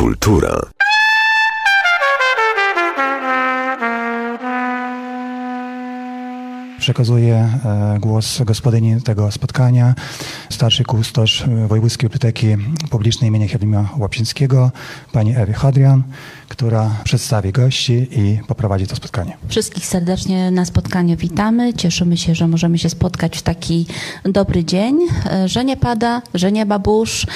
Kultura. Przekazuję e, głos gospodyni tego spotkania, starszy kustosz Wojewódzkiej Biblioteki Publicznej im. Hieronyma Łapczyńskiego, pani Ewy Hadrian, która przedstawi gości i poprowadzi to spotkanie. Wszystkich serdecznie na spotkaniu witamy. Cieszymy się, że możemy się spotkać w taki dobry dzień, e, że nie pada, że nie ma burz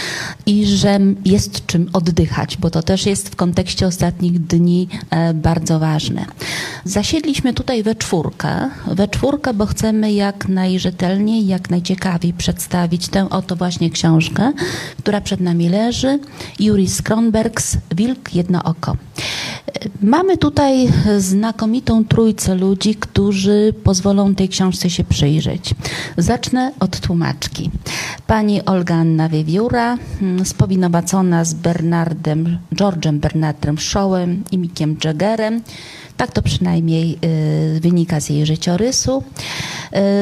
i że jest czym oddychać, bo to też jest w kontekście ostatnich dni e, bardzo ważne. Zasiedliśmy tutaj we czwórkę, we czwórkę, bo chcemy jak najrzetelniej, jak najciekawiej przedstawić tę oto właśnie książkę, która przed nami leży. Juris Kronbergs, Wilk Jedno Oko. Mamy tutaj znakomitą trójcę ludzi, którzy pozwolą tej książce się przyjrzeć. Zacznę od tłumaczki. Pani Olga Anna Wiewióra, spowinowacona z Bernardem, George'em Bernardem Shawem i Mickiem Jaggerem. Tak to przynajmniej y, wynika z jej życiorysu.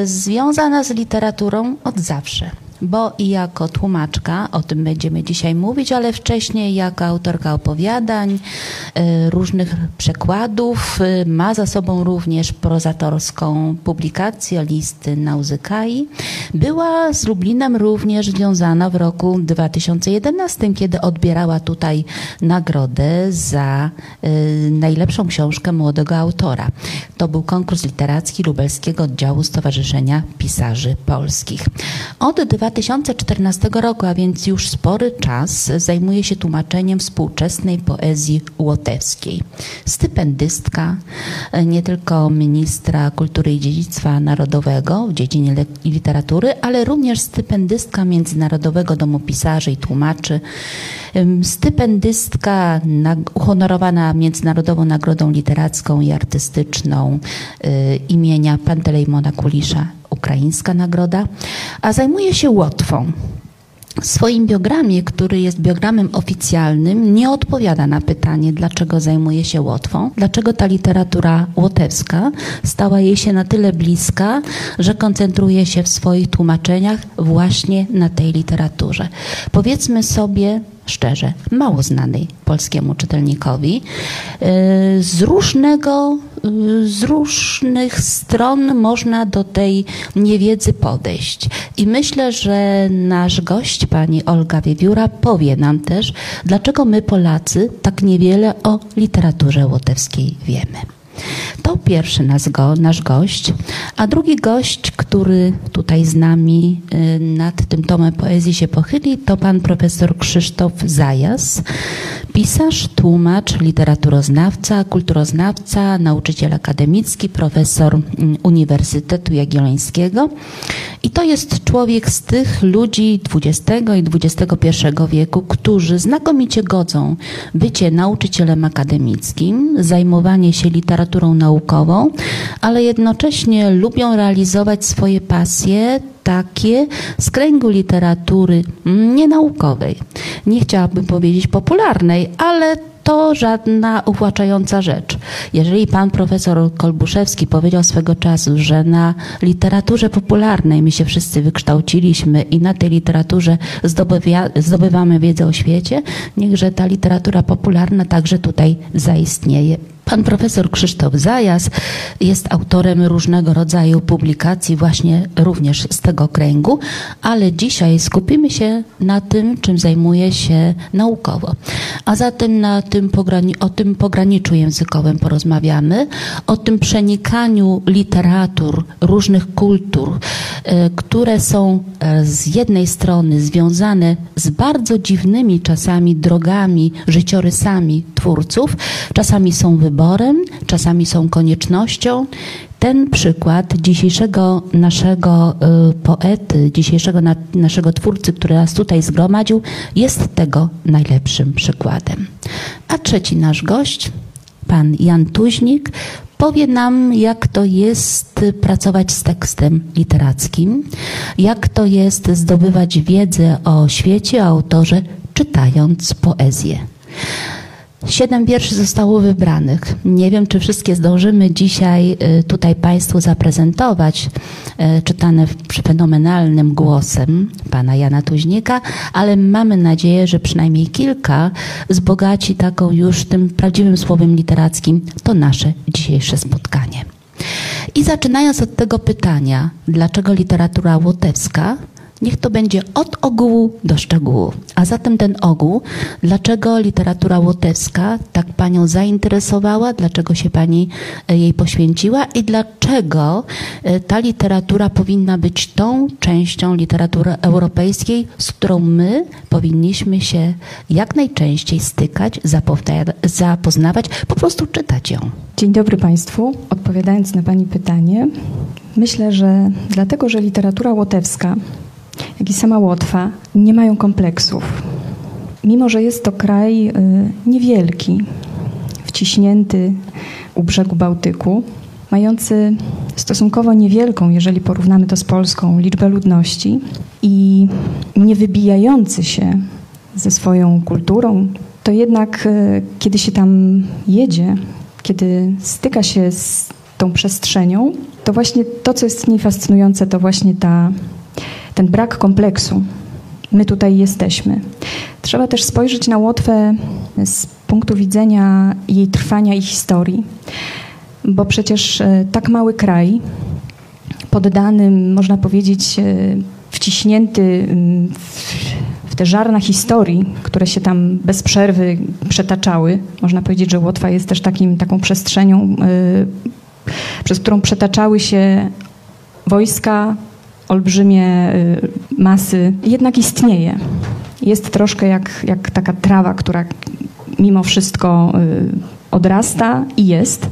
Y, związana z literaturą od zawsze bo i jako tłumaczka, o tym będziemy dzisiaj mówić, ale wcześniej jako autorka opowiadań, y, różnych przekładów, y, ma za sobą również prozatorską publikację listy Nauzykai. Była z Lublinem również związana w roku 2011, kiedy odbierała tutaj nagrodę za y, najlepszą książkę młodego autora. To był konkurs literacki lubelskiego oddziału Stowarzyszenia Pisarzy Polskich. Od 2014 roku, a więc już spory czas, zajmuje się tłumaczeniem współczesnej poezji łotewskiej. Stypendystka nie tylko ministra kultury i dziedzictwa narodowego w dziedzinie literatury, ale również stypendystka Międzynarodowego Domu Pisarzy i Tłumaczy, stypendystka uhonorowana Międzynarodową Nagrodą Literacką i Artystyczną y, imienia Pantelejmona Kulisza ukraińska nagroda, a zajmuje się Łotwą. W swoim biogramie, który jest biogramem oficjalnym, nie odpowiada na pytanie, dlaczego zajmuje się Łotwą, dlaczego ta literatura łotewska stała jej się na tyle bliska, że koncentruje się w swoich tłumaczeniach właśnie na tej literaturze. Powiedzmy sobie, szczerze, mało znanej polskiemu czytelnikowi. Y, z różnego, z różnych stron można do tej niewiedzy podejść. I myślę, że nasz gość, pani Olga Wiewióra, powie nam też, dlaczego my Polacy tak niewiele o literaturze łotewskiej wiemy. To pierwszy nasz, go, nasz gość, a drugi gość, który tutaj z nami y, nad tym tomem poezji się pochyli, to pan profesor Krzysztof Zajas, pisarz, tłumacz, literaturoznawca, kulturoznawca, nauczyciel akademicki, profesor mm, Uniwersytetu Jagiellońskiego. I to jest człowiek z tych ludzi XX i XXI wieku, którzy znakomicie godzą bycie nauczycielem akademickim, zajmowanie się literaturą naukową, ale jednocześnie lubią realizować swoje pasje takie z kręgu literatury nienaukowej. Nie chciałabym powiedzieć popularnej, ale to żadna uwłaczająca rzecz. Jeżeli pan profesor Kolbuszewski powiedział swego czasu, że na literaturze popularnej my się wszyscy wykształciliśmy i na tej literaturze zdobywamy wiedzę o świecie, niechże ta literatura popularna także tutaj zaistnieje. Pan profesor Krzysztof Zajas jest autorem różnego rodzaju publikacji, właśnie również z tego kręgu, ale dzisiaj skupimy się na tym, czym zajmuje się naukowo. A zatem na tym o tym pograniczu językowym porozmawiamy, o tym przenikaniu literatur, różnych kultur, e, które są e, z jednej strony związane z bardzo dziwnymi czasami drogami, życiorysami twórców, czasami są wyborami, wyborem, czasami są koniecznością. Ten przykład dzisiejszego naszego y, poety, dzisiejszego na, naszego twórcy, który nas tutaj zgromadził, jest tego najlepszym przykładem. A trzeci nasz gość, pan Jan Tuźnik, powie nam, jak to jest pracować z tekstem literackim, jak to jest zdobywać wiedzę o świecie, o autorze, czytając poezję. Siedem wierszy zostało wybranych. Nie wiem, czy wszystkie zdążymy dzisiaj y, tutaj Państwu zaprezentować, y, czytane fenomenalnym głosem pana Jana Tuźnika, ale mamy nadzieję, że przynajmniej kilka wzbogaci taką już tym prawdziwym słowem literackim to nasze dzisiejsze spotkanie. I zaczynając od tego pytania, dlaczego literatura łotewska, Niech to będzie od ogółu do szczegółu. A zatem ten ogół, dlaczego literatura łotewska tak Panią zainteresowała, dlaczego się Pani e, jej poświęciła i dlaczego e, ta literatura powinna być tą częścią literatury europejskiej, z którą my powinniśmy się jak najczęściej stykać, zapoznawać, po prostu czytać ją. Dzień dobry Państwu. Odpowiadając na Pani pytanie, myślę, że dlatego, że literatura łotewska jak i sama Łotwa nie mają kompleksów. Mimo, że jest to kraj y, niewielki, wciśnięty u brzegu Bałtyku, mający stosunkowo niewielką, jeżeli porównamy to z Polską, liczbę ludności i nie wybijający się ze swoją kulturą, to jednak y, kiedy się tam jedzie, kiedy styka się z tą przestrzenią, to właśnie to, co jest w niej fascynujące, to właśnie ta ten brak kompleksu. My tutaj jesteśmy. Trzeba też spojrzeć na Łotwę z punktu widzenia jej trwania i historii, bo przecież e, tak mały kraj, poddany, można powiedzieć, e, wciśnięty w te żarna historii, które się tam bez przerwy przetaczały. Można powiedzieć, że Łotwa jest też takim, taką przestrzenią, e, przez którą przetaczały się wojska, olbrzymie y, masy, jednak istnieje. Jest troszkę jak, jak taka trawa, która mimo wszystko y, odrasta i jest.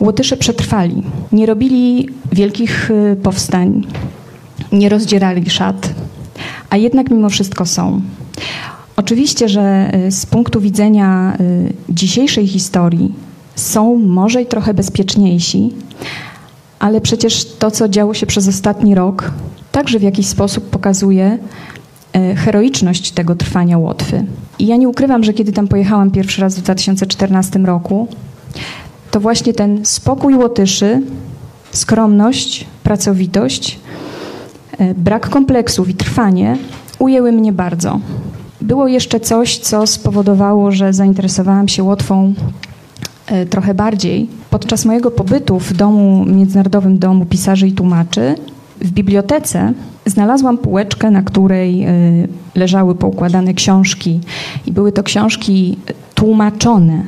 Łotysze przetrwali. Nie robili wielkich y, powstań, nie rozdzierali szat, a jednak mimo wszystko są. Oczywiście, że z punktu widzenia dzisiejszej historii są może i trochę bezpieczniejsi, ale przecież to, co działo się przez ostatni rok, także w jakiś sposób pokazuje e, heroiczność tego trwania Łotwy. I ja nie ukrywam, że kiedy tam pojechałam pierwszy raz w 2014 roku, to właśnie ten spokój Łotyszy, skromność, pracowitość, e, brak kompleksów i trwanie ujęły mnie bardzo. Było jeszcze coś, co spowodowało, że zainteresowałam się Łotwą E, trochę bardziej. Podczas mojego pobytu w domu, Międzynarodowym Domu Pisarzy i Tłumaczy, w bibliotece znalazłam półeczkę, na której e, leżały poukładane książki. I były to książki tłumaczone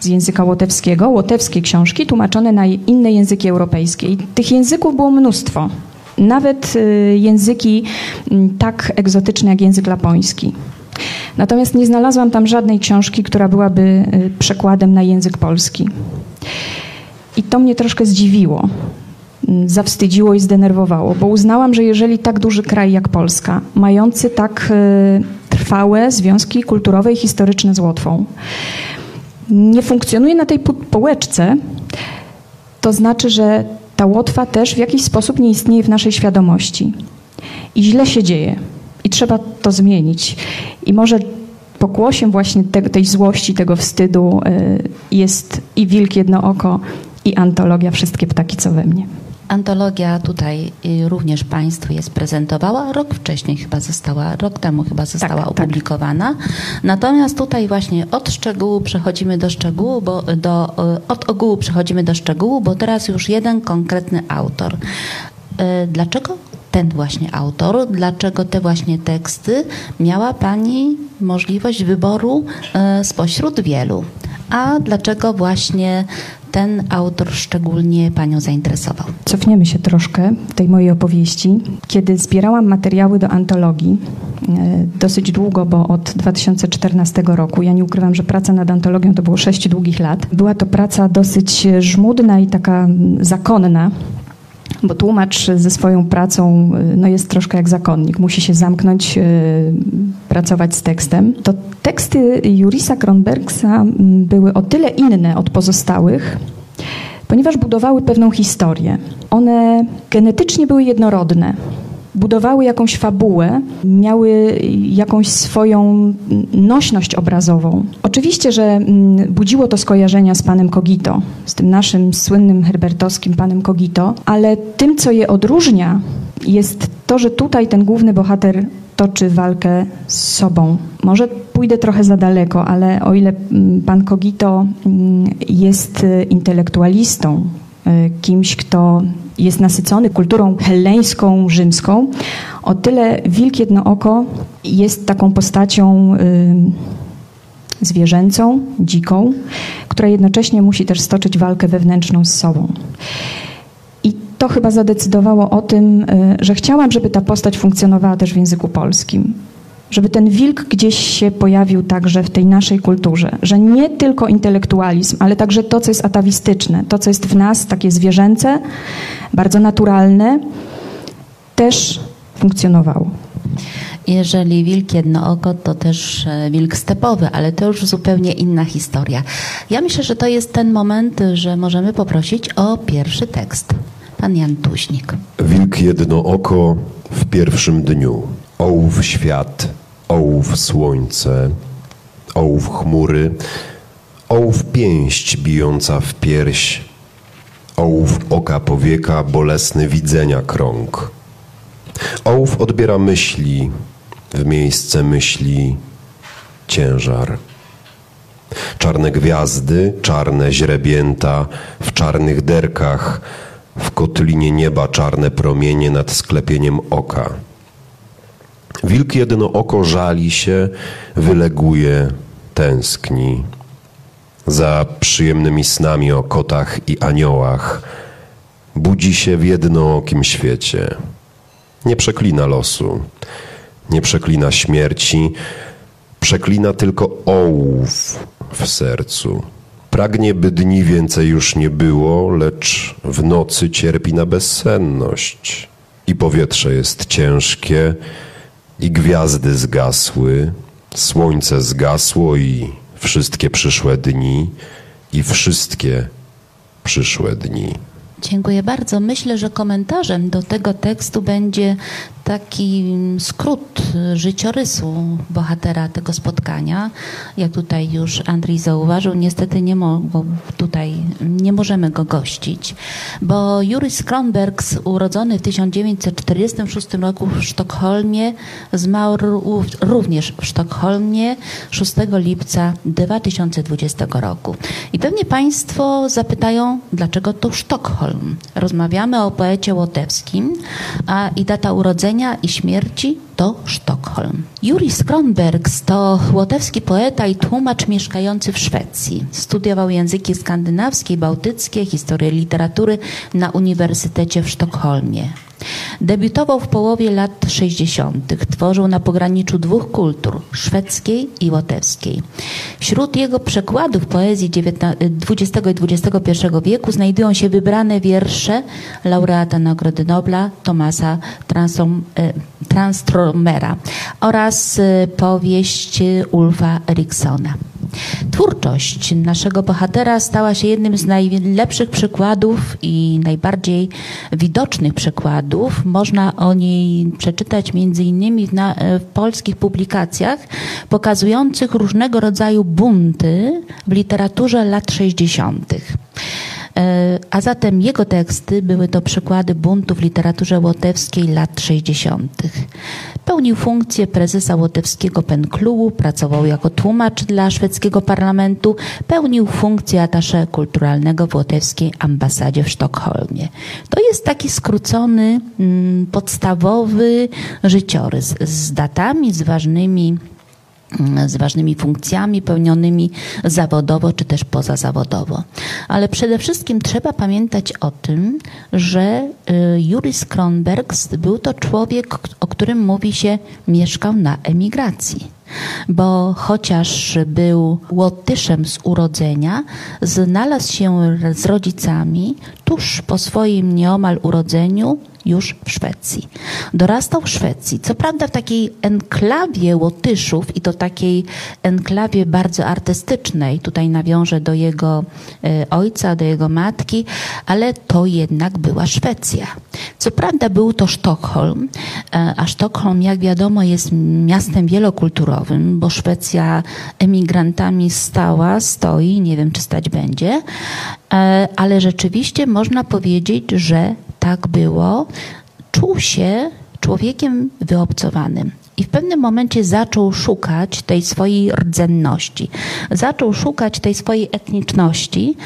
z języka łotewskiego, łotewskie książki tłumaczone na inne języki europejskie. I tych języków było mnóstwo. Nawet e, języki tak egzotyczne jak język lapoński. Natomiast nie znalazłam tam żadnej książki, która byłaby y, przekładem na język polski. I to mnie troszkę zdziwiło, zawstydziło i zdenerwowało, bo uznałam, że jeżeli tak duży kraj jak Polska, mający tak y, trwałe związki kulturowe i historyczne z Łotwą, nie funkcjonuje na tej połeczce, to znaczy, że ta Łotwa też w jakiś sposób nie istnieje w naszej świadomości. I źle się dzieje i trzeba to zmienić. I może pokłosiem właśnie te, tej złości, tego wstydu y, jest i Wilk Jednooko, i antologia Wszystkie ptaki, co we mnie. Antologia tutaj y, również Państwu jest prezentowała. Rok wcześniej chyba została, rok temu chyba została tak, tak. opublikowana. Tak. Natomiast tutaj właśnie od szczegółu przechodzimy do szczegółu, bo do, y, od ogółu przechodzimy do szczegółu, bo teraz już jeden konkretny autor. Dlaczego ten właśnie autor, dlaczego te właśnie teksty miała Pani możliwość wyboru e, spośród wielu. A dlaczego właśnie ten autor szczególnie Panią zainteresował? Cofniemy się troszkę tej mojej opowieści. Kiedy zbierałam materiały do antologii, e, dosyć długo, bo od 2014 roku, ja nie ukrywam, że praca nad antologią to było sześć długich lat. Była to praca dosyć żmudna i taka zakonna, bo tłumacz ze swoją pracą y, no jest troszkę jak zakonnik, musi się zamknąć, y, pracować z tekstem. To teksty Jurisa Kronbergsa były o tyle inne od pozostałych, ponieważ budowały pewną historię. One genetycznie były jednorodne. Budowały jakąś fabułę, miały jakąś swoją nośność obrazową. Oczywiście, że mm, budziło to skojarzenia z panem Kogito, z tym naszym słynnym herbertowskim panem Kogito, ale tym, co je odróżnia, jest to, że tutaj ten główny bohater toczy walkę z sobą. Może pójdę trochę za daleko, ale o ile mm, pan Kogito mm, jest y, intelektualistą, y, kimś, kto jest nasycony kulturą helleńską, rzymską, o tyle Wilk Jednooko jest taką postacią y, zwierzęcą, dziką, która jednocześnie musi też stoczyć walkę wewnętrzną z sobą. I to chyba zadecydowało o tym, y, że chciałam, żeby ta postać funkcjonowała też w języku polskim. Żeby ten wilk gdzieś się pojawił także w tej naszej kulturze. Że nie tylko intelektualizm, ale także to, co jest atawistyczne, to, co jest w nas takie zwierzęce, bardzo naturalne, też funkcjonowało. Jeżeli wilk jednooko, to też e, wilk stepowy, ale to już zupełnie inna historia. Ja myślę, że to jest ten moment, że możemy poprosić o pierwszy tekst. Pan Jan Tuźnik. Wilk jednooko w pierwszym dniu. Ołów świat, ołów słońce, ołów chmury, ołów pięść bijąca w pierś, ołów oka powieka, bolesny widzenia krąg. Ołów odbiera myśli, w miejsce myśli ciężar. Czarne gwiazdy, czarne źrebięta, w czarnych derkach, w kotlinie nieba czarne promienie nad sklepieniem oka. Wilk jedno oko żali się, wyleguje, tęskni. Za przyjemnymi snami o kotach i aniołach budzi się w jednookim świecie. Nie przeklina losu, nie przeklina śmierci, przeklina tylko ołów w sercu. Pragnie, by dni więcej już nie było, lecz w nocy cierpi na bezsenność. I powietrze jest ciężkie, i gwiazdy zgasły, słońce zgasło, i wszystkie przyszłe dni, i wszystkie przyszłe dni. Dziękuję bardzo. Myślę, że komentarzem do tego tekstu będzie taki skrót życiorysu bohatera tego spotkania. Jak tutaj już Andrzej zauważył, niestety nie, mo- tutaj nie możemy go gościć, bo Juris Kronbergs, urodzony w 1946 roku w Sztokholmie, zmarł również w Sztokholmie 6 lipca 2020 roku. I pewnie Państwo zapytają, dlaczego to Sztokholm? Rozmawiamy o poecie łotewskim, a i data urodzenia i śmierci to Sztokholm. Juris Kronbergs to łotewski poeta i tłumacz mieszkający w Szwecji. Studiował języki skandynawskie, bałtyckie, historię literatury na Uniwersytecie w Sztokholmie. Debiutował w połowie lat 60. Tworzył na pograniczu dwóch kultur, szwedzkiej i łotewskiej. Wśród jego przekładów poezji XX i XXI wieku znajdują się wybrane wiersze laureata Nagrody Nobla Tomasa Transtromera oraz e, powieść Ulfa Eriksona. Twórczość naszego bohatera stała się jednym z najlepszych przykładów i najbardziej widocznych przykładów. Można o niej przeczytać między innymi w, na, w polskich publikacjach pokazujących różnego rodzaju bunty w literaturze lat 60. E, a zatem jego teksty były to przykłady buntu w literaturze łotewskiej lat 60. Pełnił funkcję prezesa łotewskiego penklubu, pracował jako tłumacz dla szwedzkiego parlamentu, pełnił funkcję atasze kulturalnego w łotewskiej ambasadzie w Sztokholmie. To jest taki skrócony, mm, podstawowy życiorys z datami, z ważnymi z ważnymi funkcjami pełnionymi zawodowo czy też pozazawodowo. Ale przede wszystkim trzeba pamiętać o tym, że y, Juris Kronbergs był to człowiek, o którym mówi się mieszkał na emigracji bo chociaż był Łotyszem z urodzenia, znalazł się z rodzicami tuż po swoim nieomal urodzeniu już w Szwecji. Dorastał w Szwecji, co prawda w takiej enklawie Łotyszów i to takiej enklawie bardzo artystycznej. Tutaj nawiążę do jego e, ojca, do jego matki, ale to jednak była Szwecja. Co prawda był to Sztokholm, e, a Sztokholm, jak wiadomo, jest miastem wielokulturowym, bo Szwecja emigrantami stała, stoi, nie wiem czy stać będzie, e, ale rzeczywiście można powiedzieć, że tak było, czuł się człowiekiem wyobcowanym. I w pewnym momencie zaczął szukać tej swojej rdzenności, zaczął szukać tej swojej etniczności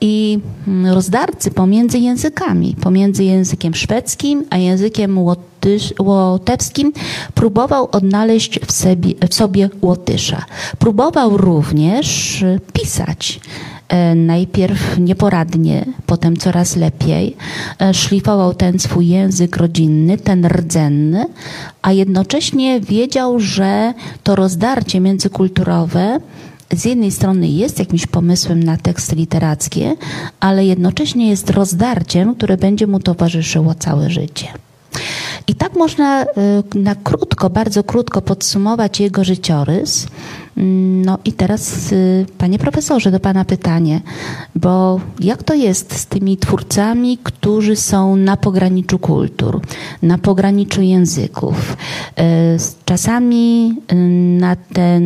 i mm, rozdarcy pomiędzy językami, pomiędzy językiem szwedzkim a językiem łotysz, łotewskim, próbował odnaleźć w sobie, w sobie Łotysza. Próbował również pisać. E, najpierw nieporadnie, potem coraz lepiej. E, szlifował ten swój język rodzinny, ten rdzenny, a jednocześnie wiedział, że to rozdarcie międzykulturowe z jednej strony jest jakimś pomysłem na teksty literackie, ale jednocześnie jest rozdarciem, które będzie mu towarzyszyło całe życie. I tak można e, na krótko, bardzo krótko podsumować jego życiorys. No i teraz, y, panie profesorze, do pana pytanie, bo jak to jest z tymi twórcami, którzy są na pograniczu kultur, na pograniczu języków? Y, czasami y, na ten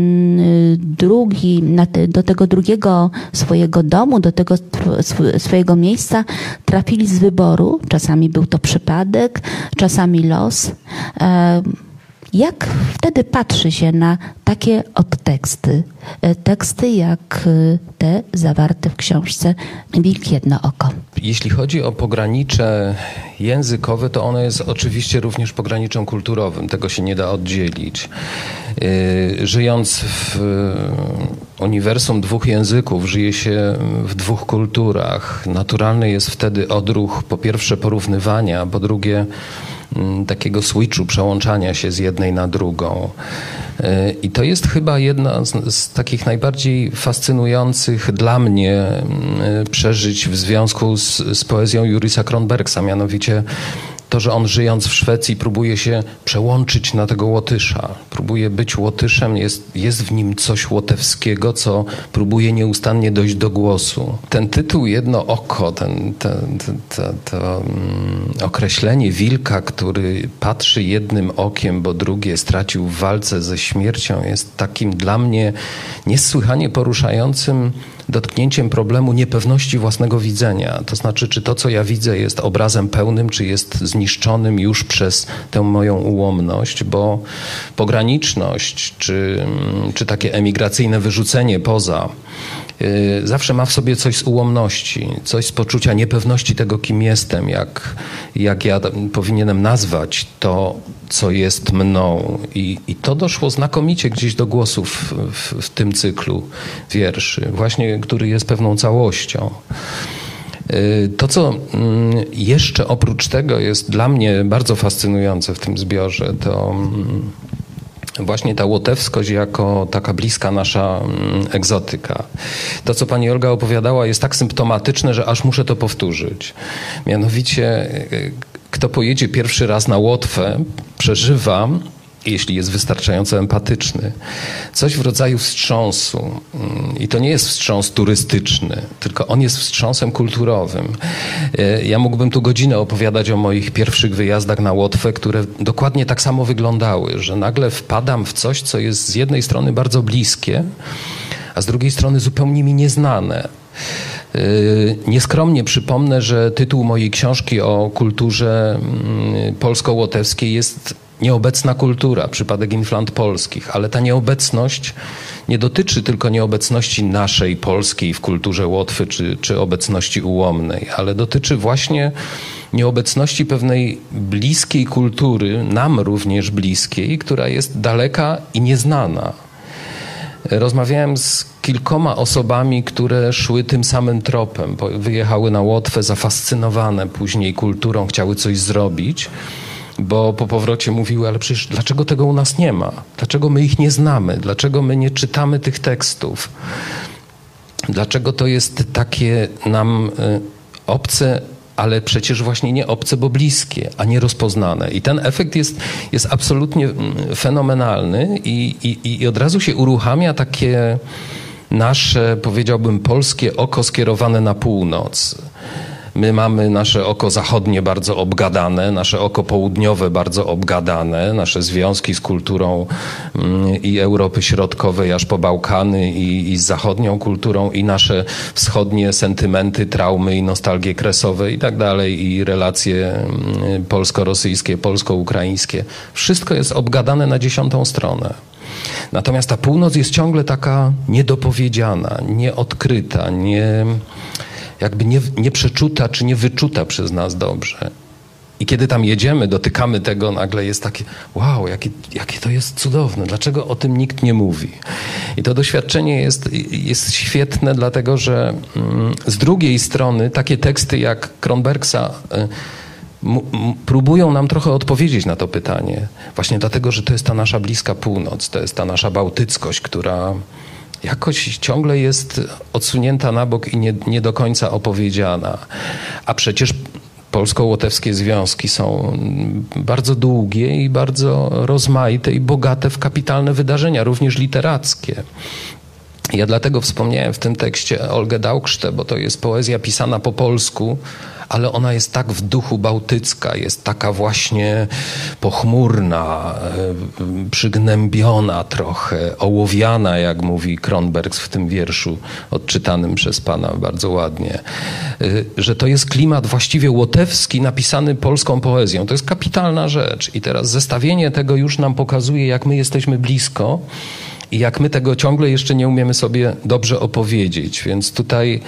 drugi, na te, do tego drugiego swojego domu, do tego swojego miejsca trafili z wyboru. Czasami był to przypadek, czasami los. Jak wtedy patrzy się na takie odteksty? E, teksty jak e, te zawarte w książce Wilk Jedno Oko. Jeśli chodzi o pogranicze językowe, to ono jest oczywiście również pograniczem kulturowym. Tego się nie da oddzielić. E, żyjąc w uniwersum dwóch języków, żyje się w dwóch kulturach. Naturalny jest wtedy odruch po pierwsze porównywania, po drugie takiego switchu, przełączania się z jednej na drugą. E, I to jest chyba jedna z, z, takich najbardziej fascynujących dla mnie mm, przeżyć w związku z, z poezją Jurisa Kronbergsa, mianowicie to, że on żyjąc w Szwecji próbuje się przełączyć na tego Łotysza. Próbuje być Łotyszem, jest, jest w nim coś łotewskiego, co próbuje nieustannie dojść do głosu. Ten tytuł Jedno oko, ten, ten, ten, ten to um, określenie wilka, który patrzy jednym okiem, bo drugie stracił w walce ze śmiercią, jest takim dla mnie niesłychanie poruszającym dotknięciem problemu niepewności własnego widzenia. To znaczy, czy to, co ja widzę, jest obrazem pełnym, czy jest zniszczonym już przez tę moją ułomność, bo pograniczność, czy, czy takie emigracyjne wyrzucenie poza zawsze ma w sobie coś z ułomności, coś z poczucia niepewności tego, kim jestem, jak, jak ja powinienem nazwać to, co jest mną. I, i to doszło znakomicie gdzieś do głosu w, w, w tym cyklu wierszy, właśnie który jest pewną całością. Y, to, co mm, jeszcze oprócz tego jest dla mnie bardzo fascynujące w tym zbiorze, to mm, właśnie ta łotewskość jako taka bliska nasza mm, egzotyka. To, co pani Olga opowiadała, jest tak symptomatyczne, że aż muszę to powtórzyć. Mianowicie, y, kto pojedzie pierwszy raz na Łotwę, przeżywa jeśli jest wystarczająco empatyczny. Coś w rodzaju wstrząsu. I to nie jest wstrząs turystyczny, tylko on jest wstrząsem kulturowym. E, ja mógłbym tu godzinę opowiadać o moich pierwszych wyjazdach na Łotwę, które dokładnie tak samo wyglądały, że nagle wpadam w coś, co jest z jednej strony bardzo bliskie, a z drugiej strony zupełnie mi nieznane. E, nieskromnie przypomnę, że tytuł mojej książki o kulturze mm, polsko-łotewskiej jest nieobecna kultura, przypadek inflant polskich, ale ta nieobecność nie dotyczy tylko nieobecności naszej polskiej w kulturze Łotwy czy, czy obecności ułomnej, ale dotyczy właśnie nieobecności pewnej bliskiej kultury, nam również bliskiej, która jest daleka i nieznana. Rozmawiałem z kilkoma osobami, które szły tym samym tropem, wyjechały na Łotwę zafascynowane później kulturą, chciały coś zrobić bo po powrocie mówiły, ale przecież dlaczego tego u nas nie ma? Dlaczego my ich nie znamy? Dlaczego my nie czytamy tych tekstów? Dlaczego to jest takie nam y, obce ale przecież właśnie nie obce, bo bliskie, a nie rozpoznane. I ten efekt jest, jest absolutnie mm, fenomenalny i, i, i od razu się uruchamia takie nasze, powiedziałbym, polskie oko skierowane na północ. My mamy nasze oko zachodnie bardzo obgadane, nasze oko południowe bardzo obgadane, nasze związki z kulturą mm, i Europy Środkowej aż po Bałkany i, i z zachodnią kulturą i nasze wschodnie sentymenty, traumy i nostalgie kresowe i tak dalej i relacje mm, polsko-rosyjskie, polsko-ukraińskie. Wszystko jest obgadane na dziesiątą stronę. Natomiast ta północ jest ciągle taka niedopowiedziana, nieodkryta, nie jakby nie, nie przeczuta czy nie wyczuta przez nas dobrze. I kiedy tam jedziemy, dotykamy tego, nagle jest takie, wow, jakie, jakie to jest cudowne, dlaczego o tym nikt nie mówi. I to doświadczenie jest, jest świetne, dlatego że mm, z drugiej strony takie teksty jak Kronbergsa y, próbują nam trochę odpowiedzieć na to pytanie. Właśnie dlatego, że to jest ta nasza bliska północ, to jest ta nasza bałtyckość, która jakoś ciągle jest odsunięta na bok i nie, nie do końca opowiedziana. A przecież polsko-łotewskie związki są bardzo długie i bardzo rozmaite i bogate w kapitalne wydarzenia, również literackie. Ja dlatego wspomniałem w tym tekście Olgę Dauksztę, bo to jest poezja pisana po polsku, ale ona jest tak w duchu bałtycka, jest taka właśnie pochmurna, e, przygnębiona trochę, ołowiana, jak mówi Kronbergs w tym wierszu odczytanym przez pana bardzo ładnie, e, że to jest klimat właściwie łotewski, napisany polską poezją. To jest kapitalna rzecz. I teraz zestawienie tego już nam pokazuje, jak my jesteśmy blisko i jak my tego ciągle jeszcze nie umiemy sobie dobrze opowiedzieć. Więc tutaj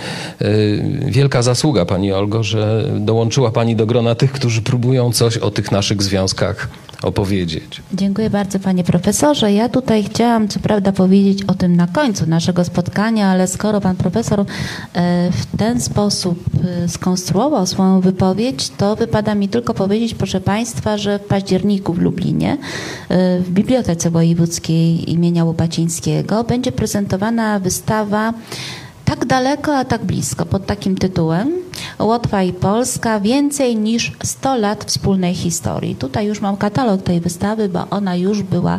y, wielka zasługa Pani Olgo, że dołączyła Pani do grona tych, którzy próbują coś o tych naszych związkach opowiedzieć. Dziękuję bardzo panie profesorze. Ja tutaj chciałam co prawda powiedzieć o tym na końcu naszego spotkania, ale skoro pan profesor e, w ten sposób e, skonstruował swoją wypowiedź, to wypada mi tylko powiedzieć, proszę państwa, że w październiku w Lublinie e, w Bibliotece Wojewódzkiej imienia Łopacińskiego będzie prezentowana wystawa tak daleko, a tak blisko, pod takim tytułem Łotwa i Polska więcej niż 100 lat wspólnej historii. Tutaj już mam katalog tej wystawy, bo ona już była,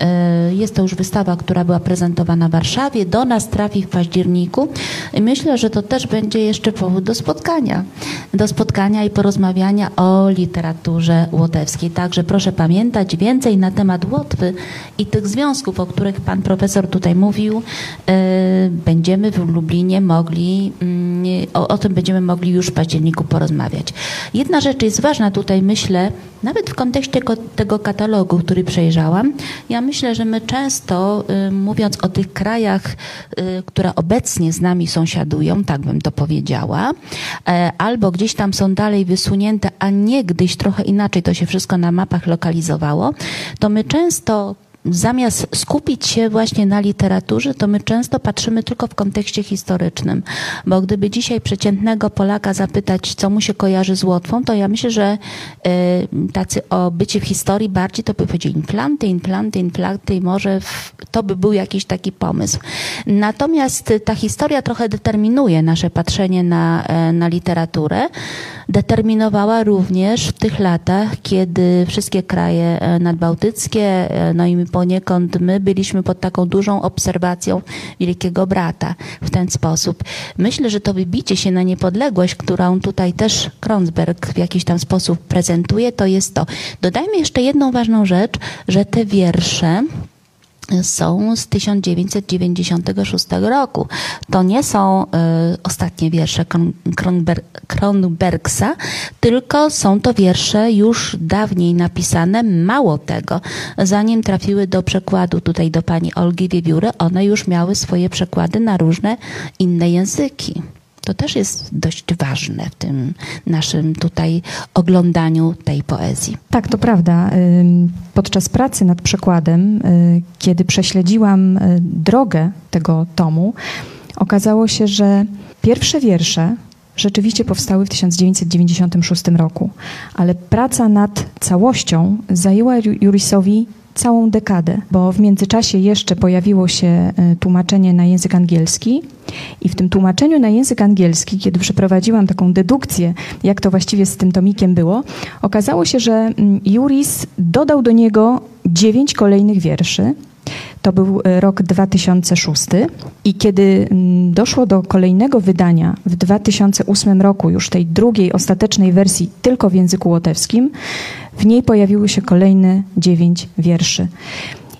e, jest to już wystawa, która była prezentowana w Warszawie, do nas trafi w październiku i myślę, że to też będzie jeszcze powód do spotkania, do spotkania i porozmawiania o literaturze łotewskiej. Także proszę pamiętać więcej na temat Łotwy i tych związków, o których pan profesor tutaj mówił, e, będziemy w Lublinie mogli, mm, o, o tym będziemy mogli już w październiku porozmawiać. Jedna rzecz jest ważna tutaj, myślę, nawet w kontekście tego katalogu, który przejrzałam. Ja myślę, że my często, y, mówiąc o tych krajach, y, które obecnie z nami sąsiadują, tak bym to powiedziała, e, albo gdzieś tam są dalej wysunięte, a niegdyś trochę inaczej to się wszystko na mapach lokalizowało, to my często zamiast skupić się właśnie na literaturze, to my często patrzymy tylko w kontekście historycznym. Bo gdyby dzisiaj przeciętnego Polaka zapytać, co mu się kojarzy z Łotwą, to ja myślę, że y, tacy o bycie w historii bardziej to by powiedzieli implanty, implanty, implanty i może w, to by był jakiś taki pomysł. Natomiast ta historia trochę determinuje nasze patrzenie na, e, na literaturę determinowała również w tych latach, kiedy wszystkie kraje e, nadbałtyckie, e, no i poniekąd my byliśmy pod taką dużą obserwacją Wielkiego Brata w ten sposób. Myślę, że to wybicie się na niepodległość, którą tutaj też Kronsberg w jakiś tam sposób prezentuje, to jest to. Dodajmy jeszcze jedną ważną rzecz, że te wiersze, są z 1996 roku. To nie są y, ostatnie wiersze Kronbergsa, tylko są to wiersze już dawniej napisane. Mało tego, zanim trafiły do przekładu tutaj do pani Olgi Wiewióry, one już miały swoje przekłady na różne inne języki. To też jest dość ważne w tym naszym tutaj oglądaniu tej poezji. Tak, to prawda. Podczas pracy nad przekładem, y, kiedy prześledziłam y, drogę tego tomu, okazało się, że pierwsze wiersze rzeczywiście powstały w 1996 roku, ale praca nad całością zajęła Jurisowi całą dekadę, bo w międzyczasie jeszcze pojawiło się e, tłumaczenie na język angielski i w tym tłumaczeniu na język angielski, kiedy przeprowadziłam taką dedukcję, jak to właściwie z tym tomikiem było, okazało się, że mm, Juris dodał do niego dziewięć kolejnych wierszy, to był e, rok 2006 i kiedy mm, doszło do kolejnego wydania w 2008 roku, już tej drugiej, ostatecznej wersji tylko w języku łotewskim, w niej pojawiły się kolejne dziewięć wierszy.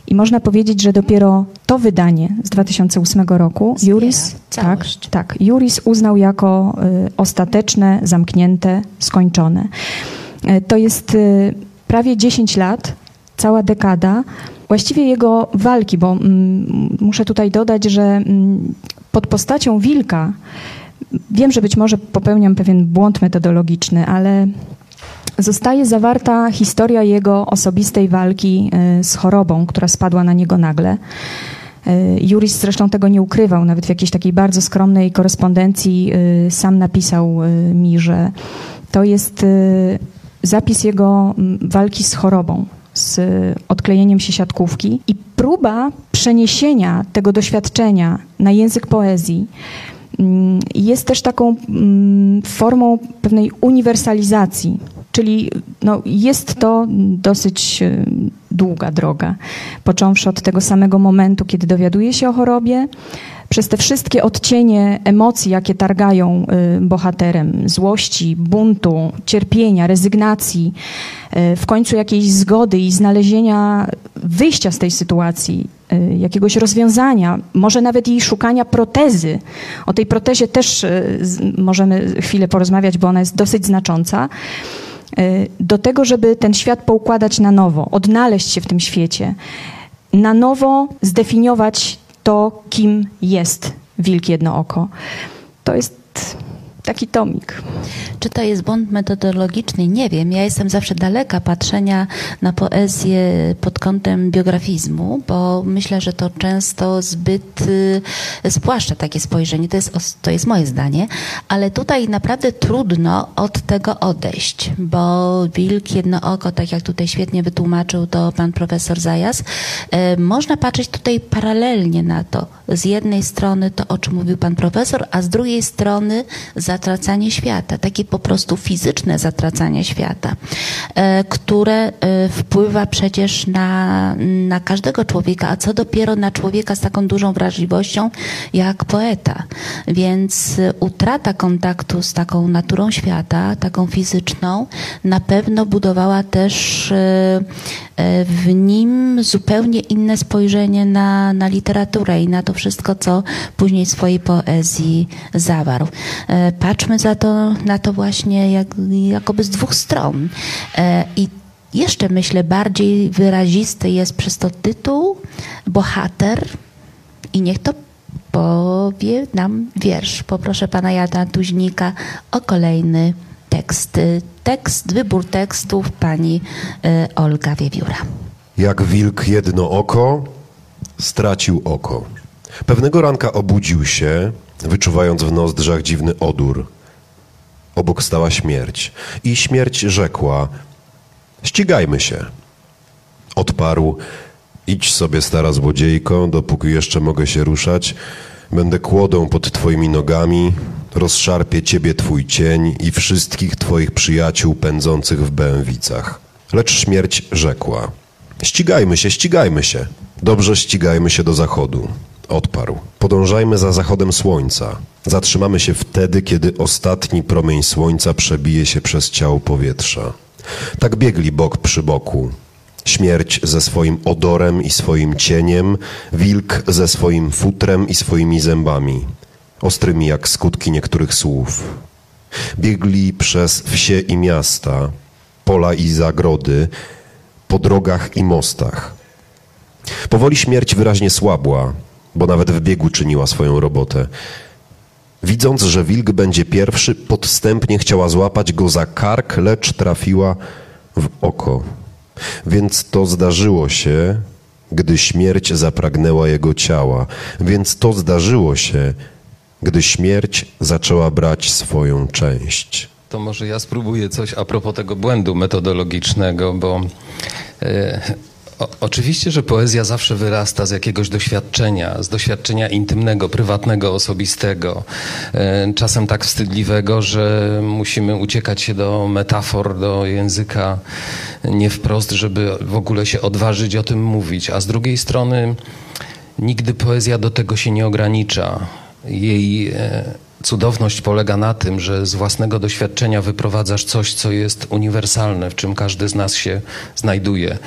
I można powiedzieć, że dopiero to wydanie z 2008 roku Zbiera Juris, tak, tak, Juris uznał jako y, ostateczne, zamknięte, skończone. Y, to jest y, prawie 10 lat, cała dekada, właściwie jego walki, bo mm, muszę tutaj dodać, że mm, pod postacią wilka, wiem, że być może popełniam pewien błąd metodologiczny, ale zostaje zawarta historia jego osobistej walki y, z chorobą, która spadła na niego nagle. Y, Juris zresztą tego nie ukrywał, nawet w jakiejś takiej bardzo skromnej korespondencji y, sam napisał mi, że to jest zapis jego walki z chorobą, z odklejeniem się siatkówki i próba przeniesienia tego doświadczenia na język poezji jest też taką mm, formą pewnej uniwersalizacji. Czyli no, jest to dosyć y, długa droga, począwszy od tego samego momentu, kiedy dowiaduje się o chorobie, przez te wszystkie odcienie emocji, jakie targają y, bohaterem, złości, buntu, cierpienia, rezygnacji, y, w końcu jakiejś zgody i znalezienia wyjścia z tej sytuacji, jakiegoś rozwiązania, może nawet i szukania protezy. O tej protezie też y, możemy chwilę porozmawiać, bo ona jest dosyć znacząca. Y, Do tego, żeby ten świat poukładać na nowo, odnaleźć się w tym świecie, na nowo zdefiniować to, kim jest wilk jednooko. To jest taki tomik. Czy to jest błąd metodologiczny? Nie wiem. Ja jestem zawsze daleka patrzenia na poezję pod kątem biografizmu, bo myślę, że to często zbyt y, spłaszcza takie spojrzenie. To jest, to jest moje zdanie, ale tutaj naprawdę trudno od tego odejść, bo wilk jedno oko, tak jak tutaj świetnie wytłumaczył to pan profesor Zajas, y, można patrzeć tutaj paralelnie na to. Z jednej strony to, o czym mówił pan profesor, a z drugiej strony zatracanie świata, takie po prostu fizyczne zatracanie świata, e, które e, wpływa przecież na, na każdego człowieka, a co dopiero na człowieka z taką dużą wrażliwością jak poeta. Więc e, utrata kontaktu z taką naturą świata, taką fizyczną, na pewno budowała też w nim zupełnie inne spojrzenie na, na literaturę i na to wszystko, co później w swojej poezji zawarł. Patrzmy za to, na to właśnie jak, jakoby z dwóch stron. E, I jeszcze myślę, bardziej wyrazisty jest przez to tytuł, bohater i niech to powie nam wiersz. Poproszę pana Jana Tuźnika o kolejny tekst. Tekst, wybór tekstów pani e, Olga Wiewióra. Jak wilk jedno oko stracił oko. Pewnego ranka obudził się, wyczuwając w nozdrzach dziwny odór. Obok stała śmierć i śmierć rzekła: Ścigajmy się. Odparł: Idź sobie, stara złodziejko, dopóki jeszcze mogę się ruszać. Będę kłodą pod twoimi nogami, rozszarpie ciebie twój cień i wszystkich twoich przyjaciół pędzących w bęwicach. Lecz śmierć rzekła: Ścigajmy się, ścigajmy się. Dobrze ścigajmy się do zachodu. Odparł. Podążajmy za zachodem słońca. Zatrzymamy się wtedy, kiedy ostatni promień słońca przebije się przez ciało powietrza. Tak biegli bok przy boku. Śmierć ze swoim odorem i swoim cieniem, wilk ze swoim futrem i swoimi zębami, ostrymi jak skutki niektórych słów. Biegli przez wsie i miasta, pola i zagrody, po drogach i mostach. Powoli śmierć wyraźnie słabła, bo nawet w biegu czyniła swoją robotę. Widząc, że wilk będzie pierwszy, podstępnie chciała złapać go za kark, lecz trafiła w oko. Więc to zdarzyło się, gdy śmierć zapragnęła jego ciała. Więc to zdarzyło się, gdy śmierć zaczęła brać swoją część. To może ja spróbuję coś a propos tego błędu metodologicznego, bo e, O, oczywiście, że poezja zawsze wyrasta z jakiegoś doświadczenia, z doświadczenia intymnego, prywatnego, osobistego, e, czasem tak wstydliwego, że musimy uciekać się do metafor, do języka nie wprost, żeby w ogóle się odważyć o tym mówić. A z drugiej strony nigdy poezja do tego się nie ogranicza. Jej e, cudowność polega na tym, że z własnego doświadczenia wyprowadzasz coś, co jest uniwersalne, w czym każdy z nas się znajduje.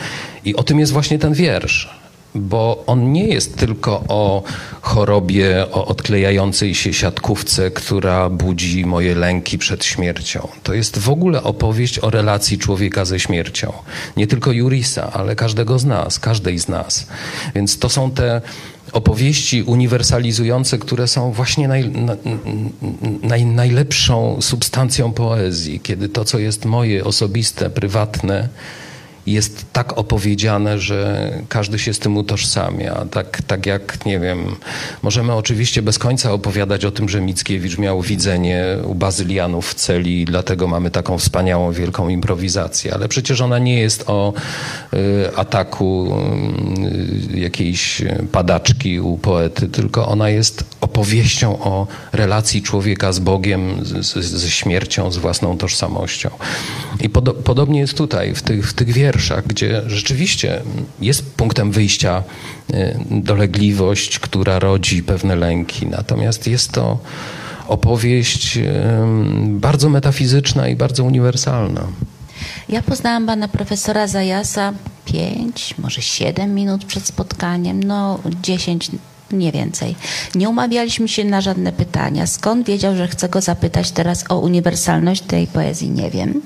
I o tym jest właśnie ten wiersz. Bo on nie jest tylko o chorobie, o odklejającej się siatkówce, która budzi moje lęki przed śmiercią. To jest w ogóle opowieść o relacji człowieka ze śmiercią. Nie tylko Jurisa, ale każdego z nas, każdej z nas. Więc to są te opowieści uniwersalizujące, które są właśnie naj, naj, najlepszą substancją poezji, kiedy to, co jest moje, osobiste, prywatne, jest tak opowiedziane, że każdy się z tym utożsamia. Tak, tak jak, nie wiem, możemy oczywiście bez końca opowiadać o tym, że Mickiewicz miał widzenie u bazylianów w celi i dlatego mamy taką wspaniałą, wielką improwizację, ale przecież ona nie jest o y, ataku y, jakiejś padaczki u poety, tylko ona jest opowieścią o relacji człowieka z Bogiem, ze śmiercią, z własną tożsamością. I podo podobnie jest tutaj, w tych, w tych wierszach gdzie rzeczywiście jest punktem wyjścia y, dolegliwość, która rodzi pewne lęki. Natomiast jest to opowieść y, bardzo metafizyczna i bardzo uniwersalna. Ja poznałam pana profesora Zajasa pięć, może siedem minut przed spotkaniem, no dziesięć nie więcej. Nie umawialiśmy się na żadne pytania. Skąd wiedział, że chcę go zapytać teraz o uniwersalność tej poezji? Nie wiem.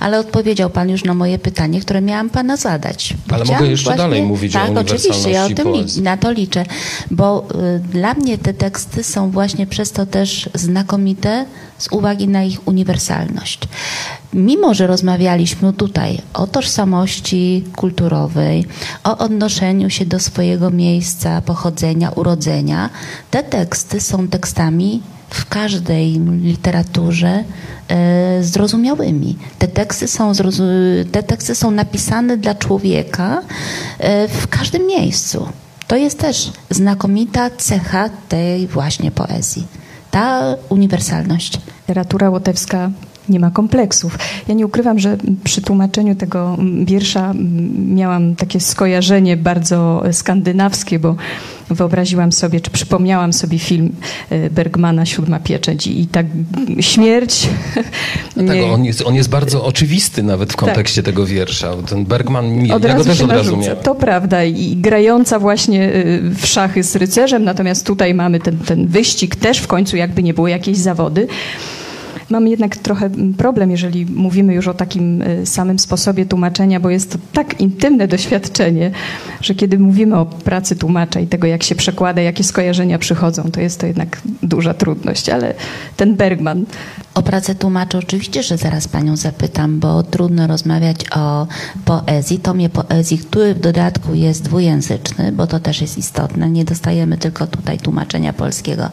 Ale odpowiedział pan już na moje pytanie, które miałam pana zadać. Ale mogę jeszcze właśnie... dalej mówić tak, o uniwersalności oczywiście, ja o tym poezji. na to liczę. Bo y, dla mnie te teksty są właśnie przez to też znakomite z uwagi na ich uniwersalność. Mimo, że rozmawialiśmy tutaj o tożsamości kulturowej, o odnoszeniu się do swojego miejsca pochodzenia, urodzenia, te teksty są tekstami w każdej literaturze e, zrozumiałymi. Te teksty, są te teksty są napisane dla człowieka e, w każdym miejscu. To jest też znakomita cecha tej właśnie poezji. Ta uniwersalność. Literatura łotewska nie ma kompleksów. Ja nie ukrywam, że przy tłumaczeniu tego wiersza miałam takie skojarzenie bardzo skandynawskie, bo wyobraziłam sobie, czy przypomniałam sobie film e, Bergmana Siódma Pieczęć i, tak śmierć... Dlatego on jest, on jest bardzo oczywisty nawet w kontekście tak. tego wiersza. Ten Bergman, od ja go też od razu miałem. To prawda i grająca właśnie e, w szachy z rycerzem, natomiast tutaj mamy ten, ten wyścig też w końcu jakby nie było jakieś zawody. Mamy jednak trochę problem, jeżeli mówimy już o takim y, samym sposobie tłumaczenia, bo jest to tak intymne doświadczenie, że kiedy mówimy o pracy tłumacza i tego, jak się przekłada, jakie skojarzenia przychodzą, to jest to jednak duża trudność. Ale ten Bergman o pracę tłumacza oczywiście, że zaraz panią zapytam, bo trudno rozmawiać o poezji, tomie poezji, który w dodatku jest dwujęzyczny, bo to też jest istotne. Nie dostajemy tylko tutaj tłumaczenia polskiego,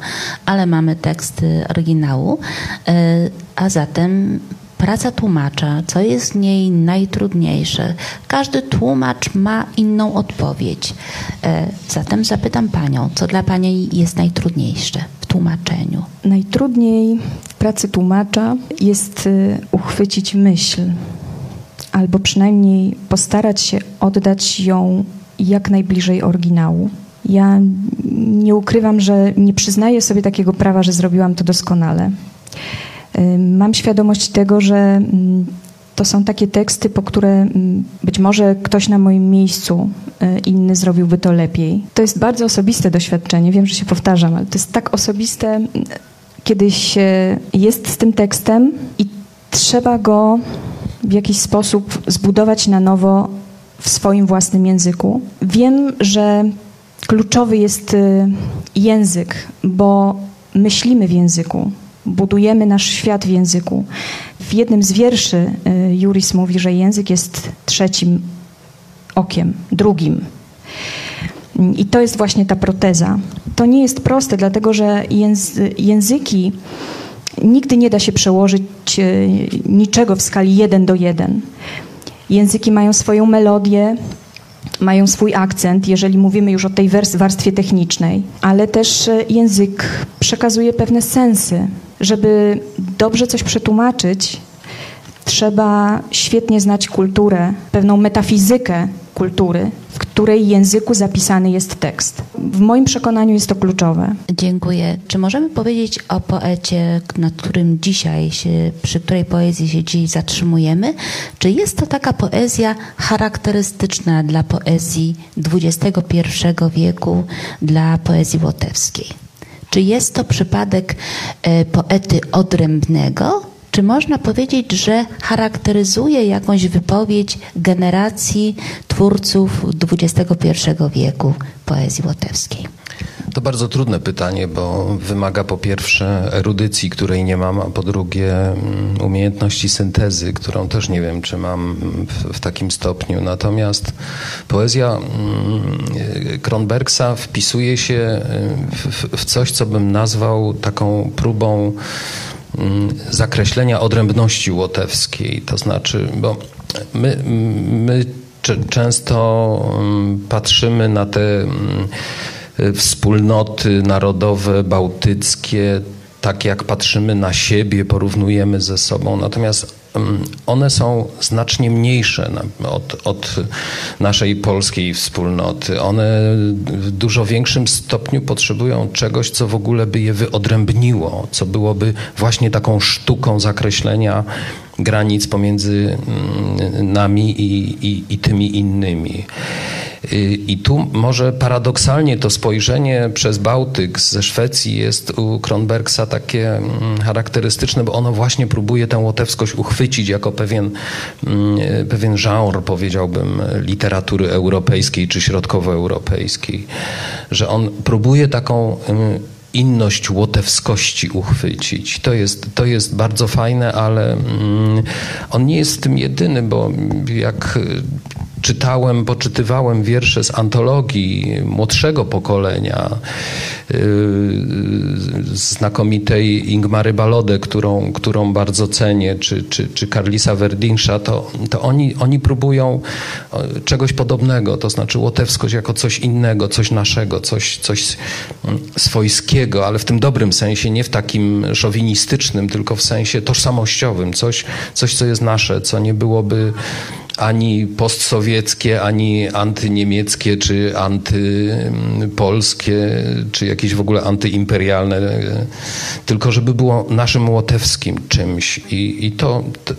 ale mamy teksty oryginału. E, a zatem praca tłumacza, co jest w niej najtrudniejsze? Każdy tłumacz ma inną odpowiedź. E, zatem zapytam panią, co dla pani jest najtrudniejsze? tłumaczeniu? Najtrudniej w pracy tłumacza jest y, uchwycić myśl, albo przynajmniej postarać się oddać ją jak najbliżej oryginału. Ja nie ukrywam, że nie przyznaję sobie takiego prawa, że zrobiłam to doskonale. Mam świadomość tego, że mm, to są takie teksty, po które mm, być może ktoś na moim miejscu y, inny zrobiłby to lepiej. To jest bardzo osobiste doświadczenie, wiem, że się powtarzam, ale to jest tak osobiste, mm, kiedy się jest z tym tekstem i trzeba go w jakiś sposób zbudować na nowo w swoim własnym języku. Wiem, że kluczowy jest y, język, bo myślimy w języku budujemy nasz świat w języku. W jednym z wierszy y, Juris mówi, że język jest trzecim okiem, drugim. I to jest właśnie ta proteza. To nie jest proste, dlatego że języki nigdy nie da się przełożyć y, niczego w skali 1 do 1. Języki mają swoją melodię, mają swój akcent, jeżeli mówimy już o tej warstwie technicznej, ale też e, język przekazuje pewne sensy. Żeby dobrze coś przetłumaczyć, trzeba świetnie znać kulturę, pewną metafizykę kultury, w której języku zapisany jest tekst. W moim przekonaniu jest to kluczowe. Dziękuję. Czy możemy powiedzieć o poecie, nad którym dzisiaj się, przy której poezji się dziś zatrzymujemy? Czy jest to taka poezja charakterystyczna dla poezji XXI wieku, dla poezji łotewskiej? Czy jest to przypadek e, poety odrębnego, czy można powiedzieć, że charakteryzuje jakąś wypowiedź generacji twórców XXI wieku poezji łotewskiej? To bardzo trudne pytanie, bo wymaga po pierwsze erudycji, której nie mam, a po drugie mm, umiejętności syntezy, którą też nie wiem, czy mam w, w takim stopniu. Natomiast poezja mm, Kronbergsa wpisuje się w, w coś, co bym nazwał taką próbą zakreślenia odrębności łotewskiej. To znaczy, bo my, my często mm, patrzymy na te mm, wspólnoty narodowe, bałtyckie, tak jak patrzymy na siebie, porównujemy ze sobą. Natomiast one są znacznie mniejsze od, od, naszej polskiej wspólnoty. One w dużo większym stopniu potrzebują czegoś, co w ogóle by je wyodrębniło, co byłoby właśnie taką sztuką zakreślenia granic pomiędzy nami i, i, i tymi innymi. I tu może paradoksalnie to spojrzenie przez Bałtyk ze Szwecji jest u Kronbergsa takie mm, charakterystyczne, bo ono właśnie próbuje tę łotewskość uchwycić jako pewien, mm, pewien genre, powiedziałbym, literatury europejskiej czy środkowoeuropejskiej. Że on próbuje taką mm, inność łotewskości uchwycić. To jest, to jest bardzo fajne, ale on nie jest tym jedyny, bo jak czytałem, poczytywałem wiersze z antologii młodszego pokolenia, yy, znakomitej Ingmary Balode, którą, którą bardzo cenię, czy, czy, czy Karlisa Werdinsza, to, to oni, oni próbują czegoś podobnego, to znaczy łotewskość jako coś innego, coś naszego, coś, coś mm, swojskiego, ale w tym dobrym sensie, nie w takim szowinistycznym, tylko w sensie tożsamościowym, coś, coś co jest nasze, co nie byłoby ani postsowieckie, ani antyniemieckie, czy antypolskie, czy jakieś w ogóle antyimperialne, tylko żeby było naszym łotewskim czymś. I, i to, to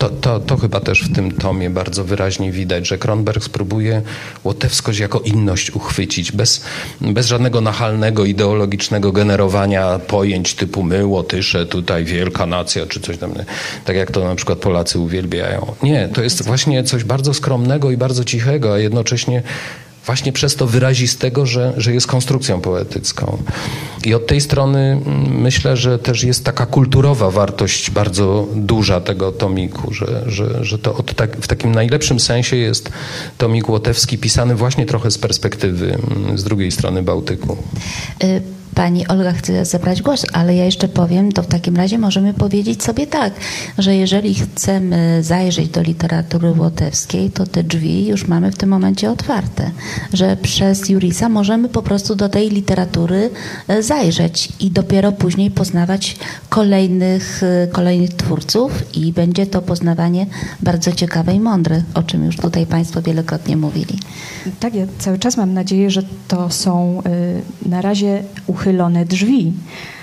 to, to, to chyba też w tym tomie bardzo wyraźnie widać, że Kronberg spróbuje łotewskość jako inność uchwycić, bez, bez żadnego nachalnego, ideologicznego generowania pojęć typu my, Łotysze, tutaj wielka nacja, czy coś tam, tak jak to na przykład Polacy uwielbiają. Nie, to jest właśnie coś bardzo skromnego i bardzo cichego, a jednocześnie właśnie przez to wyrazistego, że, że jest konstrukcją poetycką. I od tej strony mm, myślę, że też jest taka kulturowa wartość bardzo duża tego tomiku, że, że, że to tak, w takim najlepszym sensie jest tomik łotewski pisany właśnie trochę z perspektywy mm, z drugiej strony Bałtyku. Y Pani Olga chce zabrać głos, ale ja jeszcze powiem, to w takim razie możemy powiedzieć sobie tak, że jeżeli chcemy zajrzeć do literatury łotewskiej, to te drzwi już mamy w tym momencie otwarte, że przez Jurisa możemy po prostu do tej literatury e, zajrzeć i dopiero później poznawać kolejnych, e, kolejnych twórców i będzie to poznawanie bardzo ciekawe i mądre, o czym już tutaj Państwo wielokrotnie mówili. Tak, ja cały czas mam nadzieję, że to są y, na razie uchylone drzwi,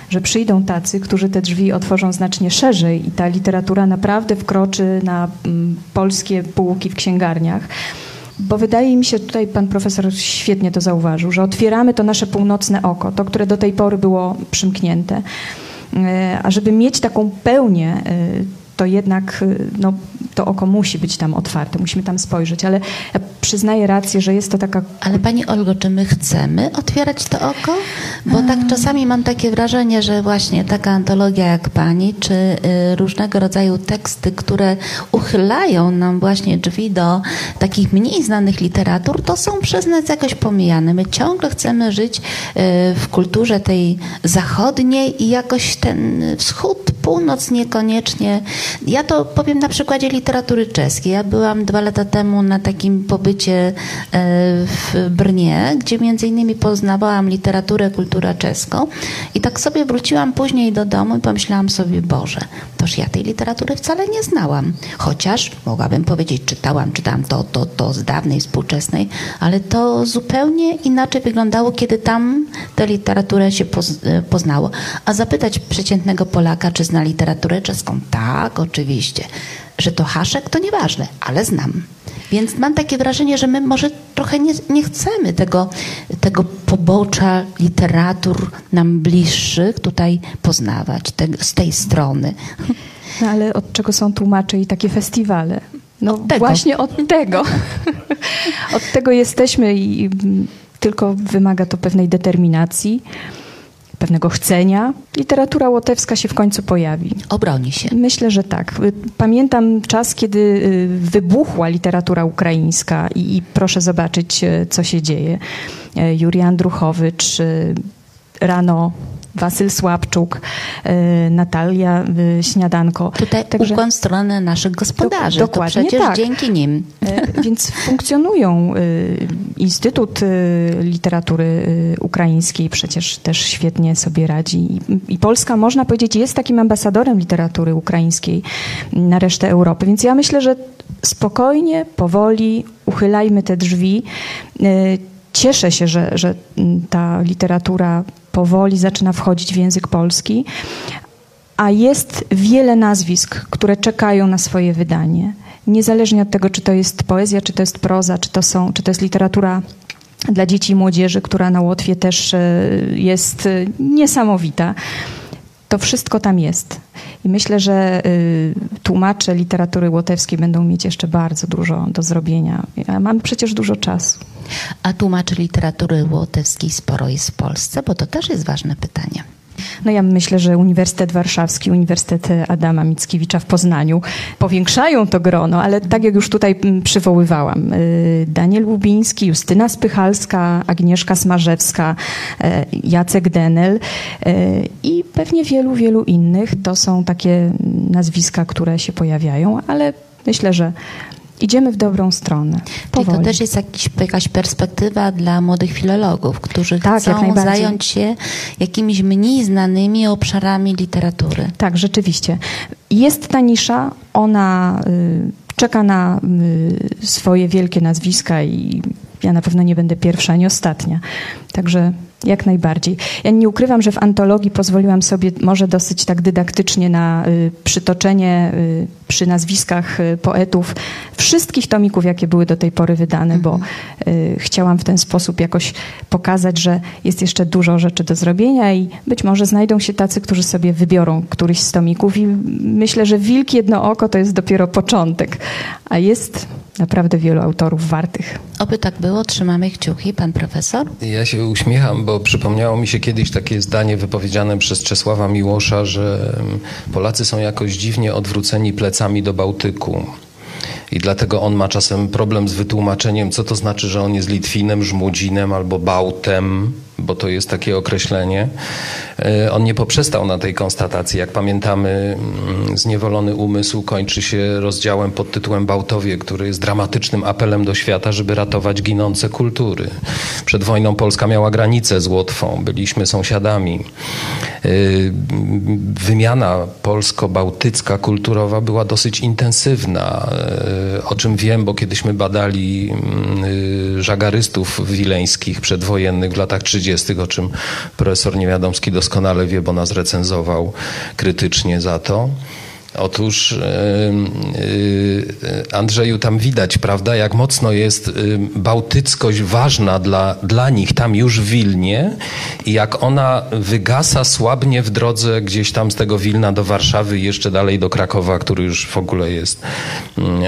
że przyjdą tacy, którzy te drzwi otworzą znacznie szerzej i ta literatura naprawdę wkroczy na mm, polskie półki w księgarniach. Bo wydaje mi się, tutaj pan profesor świetnie to zauważył, że otwieramy to nasze północne oko, to, które do tej pory było przymknięte. Y, a żeby mieć taką pełnię y, to jednak no, to oko musi być tam otwarte, musimy tam spojrzeć, ale ja przyznaję rację, że jest to taka... Ale Pani Olgo, czy my chcemy otwierać to oko? Bo tak czasami mam takie wrażenie, że właśnie taka antologia jak Pani, czy y, różnego rodzaju teksty, które uchylają nam właśnie drzwi do takich mniej znanych literatur, to są przez nas jakoś pomijane. My ciągle chcemy żyć y, w kulturze tej zachodniej i jakoś ten wschód północ niekoniecznie. Ja to powiem na przykładzie literatury czeskiej. Ja byłam dwa lata temu na takim pobycie e, w Brnie, gdzie między innymi poznawałam literaturę, kulturę czeską i tak sobie wróciłam później do domu i pomyślałam sobie, Boże, toż ja tej literatury wcale nie znałam. Chociaż mogłabym powiedzieć, czytałam, czytałam to, to, to z dawnej, współczesnej, ale to zupełnie inaczej wyglądało, kiedy tam tę literaturę się e, poznało. A zapytać przeciętnego Polaka, czy zna literaturę czeską? Tak, oczywiście. Że to haszek, to nieważne, ale znam. Więc mam takie wrażenie, że my może trochę nie, nie chcemy tego, tego pobocza literatur nam bliższych tutaj poznawać te, z tej strony. No ale od czego są tłumacze i takie festiwale? No od właśnie od tego. od tego jesteśmy i tylko wymaga to pewnej determinacji pewnego chcenia, literatura łotewska się w końcu pojawi. Obroni się. Myślę, że tak. Pamiętam czas, kiedy y, wybuchła literatura ukraińska i, i proszę zobaczyć, y, co się dzieje. Y, Juri Andruchowicz, rano Wasyl Słabczuk, e, Natalia e, Śniadanko. Tutaj Także, ukłon w stronę naszych gospodarzy. Dokładnie to przecież tak. dzięki nim. E, więc funkcjonują. Instytut Literatury Ukraińskiej przecież też świetnie sobie radzi. I Polska, można powiedzieć, jest takim ambasadorem literatury ukraińskiej na resztę Europy. Więc ja myślę, że spokojnie, powoli uchylajmy te drzwi cieszę się, że, że ta literatura powoli zaczyna wchodzić w język polski, a jest wiele nazwisk, które czekają na swoje wydanie. Niezależnie od tego, czy to jest poezja, czy to jest proza, czy to, są, czy to jest literatura dla dzieci i młodzieży, która na Łotwie też e, jest e, niesamowita. To wszystko tam jest. I myślę, że y, tłumacze literatury łotewskiej będą mieć jeszcze bardzo dużo do zrobienia. Mam przecież dużo czasu. A tłumaczy literatury łotewskiej sporo jest w Polsce? Bo to też jest ważne pytanie. No ja myślę, że Uniwersytet Warszawski, Uniwersytet Adama Mickiewicza w Poznaniu powiększają to grono, ale tak jak już tutaj mm, przywoływałam, y, Daniel Łubiński, Justyna Spychalska, Agnieszka Smarzewska, y, Jacek Denel y, i pewnie wielu, wielu innych, to są takie nazwiska, które się pojawiają, ale myślę, że idziemy w dobrą stronę. Powoli. Czyli to też jest jakiś, jakaś perspektywa dla młodych filologów, którzy tak, chcą zająć się jakimiś mniej znanymi obszarami literatury. Tak, rzeczywiście. Jest ta nisza, ona y, czeka na y, swoje wielkie nazwiska i ja na pewno nie będę pierwsza ani ostatnia. Także jak najbardziej. Ja nie ukrywam, że w antologii pozwoliłam sobie może dosyć tak dydaktycznie na y, przytoczenie y, przy nazwiskach y, poetów wszystkich tomików, jakie były do tej pory wydane, bo y, chciałam w ten sposób jakoś pokazać, że jest jeszcze dużo rzeczy do zrobienia i być może znajdą się tacy, którzy sobie wybiorą któryś z tomików i myślę, że Wilk Jedno Oko to jest dopiero początek, a jest naprawdę wielu autorów wartych. Oby tak było, trzymamy kciuki. Pan profesor? Ja się uśmiecham, bo przypomniało mi się kiedyś takie zdanie wypowiedziane przez Czesława Miłosza, że mm, Polacy są jakoś dziwnie odwróceni plecami do Bałtyku. I dlatego on ma czasem problem z wytłumaczeniem, co to znaczy, że on jest Litwinem, Żmudzinem albo Bałtem bo to jest takie określenie. E, on nie poprzestał na tej konstatacji. Jak pamiętamy, mm, Zniewolony umysł kończy się rozdziałem pod tytułem Bałtowie, który jest dramatycznym apelem do świata, żeby ratować ginące kultury. Przed wojną Polska miała granicę z Łotwą, byliśmy sąsiadami. E, wymiana polsko-bałtycka kulturowa była dosyć intensywna, e, o czym wiem, bo kiedyśmy badali mm, żagarystów wileńskich przedwojennych w latach 30 30, o czym profesor Niewiadomski doskonale wie, bo nas recenzował krytycznie za to. Otóż Andrzeju, tam widać, prawda, jak mocno jest bałtyckość ważna dla, dla nich tam już w Wilnie i jak ona wygasa, słabnie w drodze gdzieś tam z tego Wilna do Warszawy i jeszcze dalej do Krakowa, który już w ogóle jest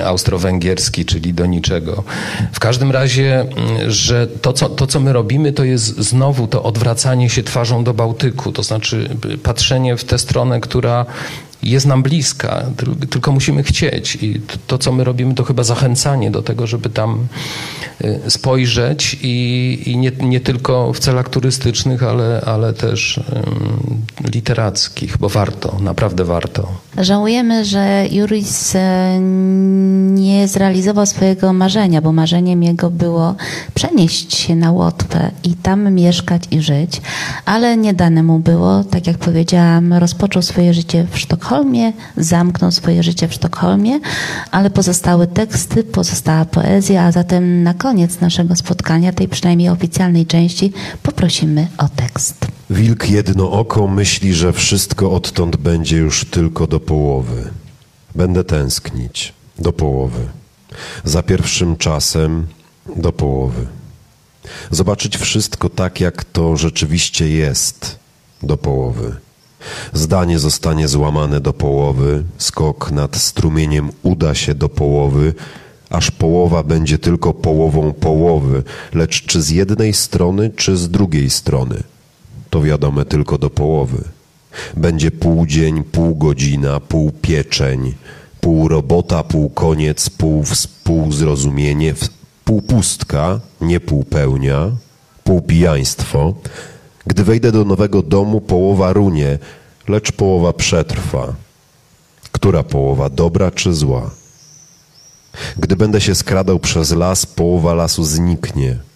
austro-węgierski, czyli do niczego. W każdym razie, że to co, to, co my robimy, to jest znowu to odwracanie się twarzą do Bałtyku, to znaczy patrzenie w tę stronę, która jest nam bliska, tylko musimy chcieć. I to, co my robimy, to chyba zachęcanie do tego, żeby tam y, spojrzeć i, i nie, nie tylko w celach turystycznych, ale, ale też um, literackich, bo warto, naprawdę warto. Żałujemy, że Juris e, nie zrealizował swojego marzenia, bo marzeniem jego było przenieść się na Łotwę i tam mieszkać i żyć, ale nie dane mu było, tak jak powiedziałam, rozpoczął swoje życie w Sztokholmie, zamknął swoje życie w Sztokholmie, ale pozostały teksty, pozostała poezja, a zatem na koniec naszego spotkania, tej przynajmniej oficjalnej części, poprosimy o tekst. Wilk jednooko myśli, że wszystko odtąd będzie już tylko do połowy. Będę tęsknić do połowy. Za pierwszym czasem do połowy. Zobaczyć wszystko tak, jak to rzeczywiście jest do połowy. Zdanie zostanie złamane do połowy, skok nad strumieniem uda się do połowy, aż połowa będzie tylko połową połowy, lecz czy z jednej strony, czy z drugiej strony to wiadome tylko do połowy. Będzie pół dzień, pół godzina, pół pieczeń, pół robota, pół koniec, pół współzrozumienie, pół pustka, nie pół pełnia, pół pijaństwo. Gdy wejdę do nowego domu, połowa runie, lecz połowa przetrwa. Która połowa, dobra czy zła? Gdy będę się skradał przez las, połowa lasu zniknie –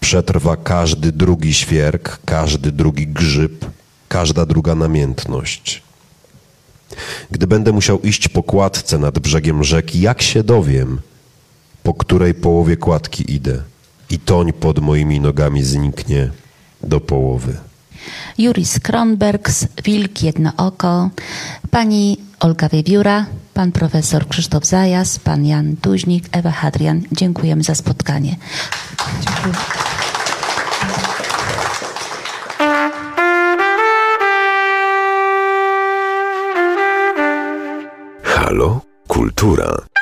Przetrwa każdy drugi świerk, każdy drugi grzyb, każda druga namiętność. Gdy będę musiał iść po kładce nad brzegiem rzeki, jak się dowiem, po której połowie kładki idę i toń pod moimi nogami zniknie do połowy. Juris Kronbergs, Wilk Jednooko, pani Olga Wiewióra, pan profesor Krzysztof Zajas, pan Jan Tuźnik, Ewa Hadrian. Dziękujemy za spotkanie. Dziękuję. Halo? Kultura.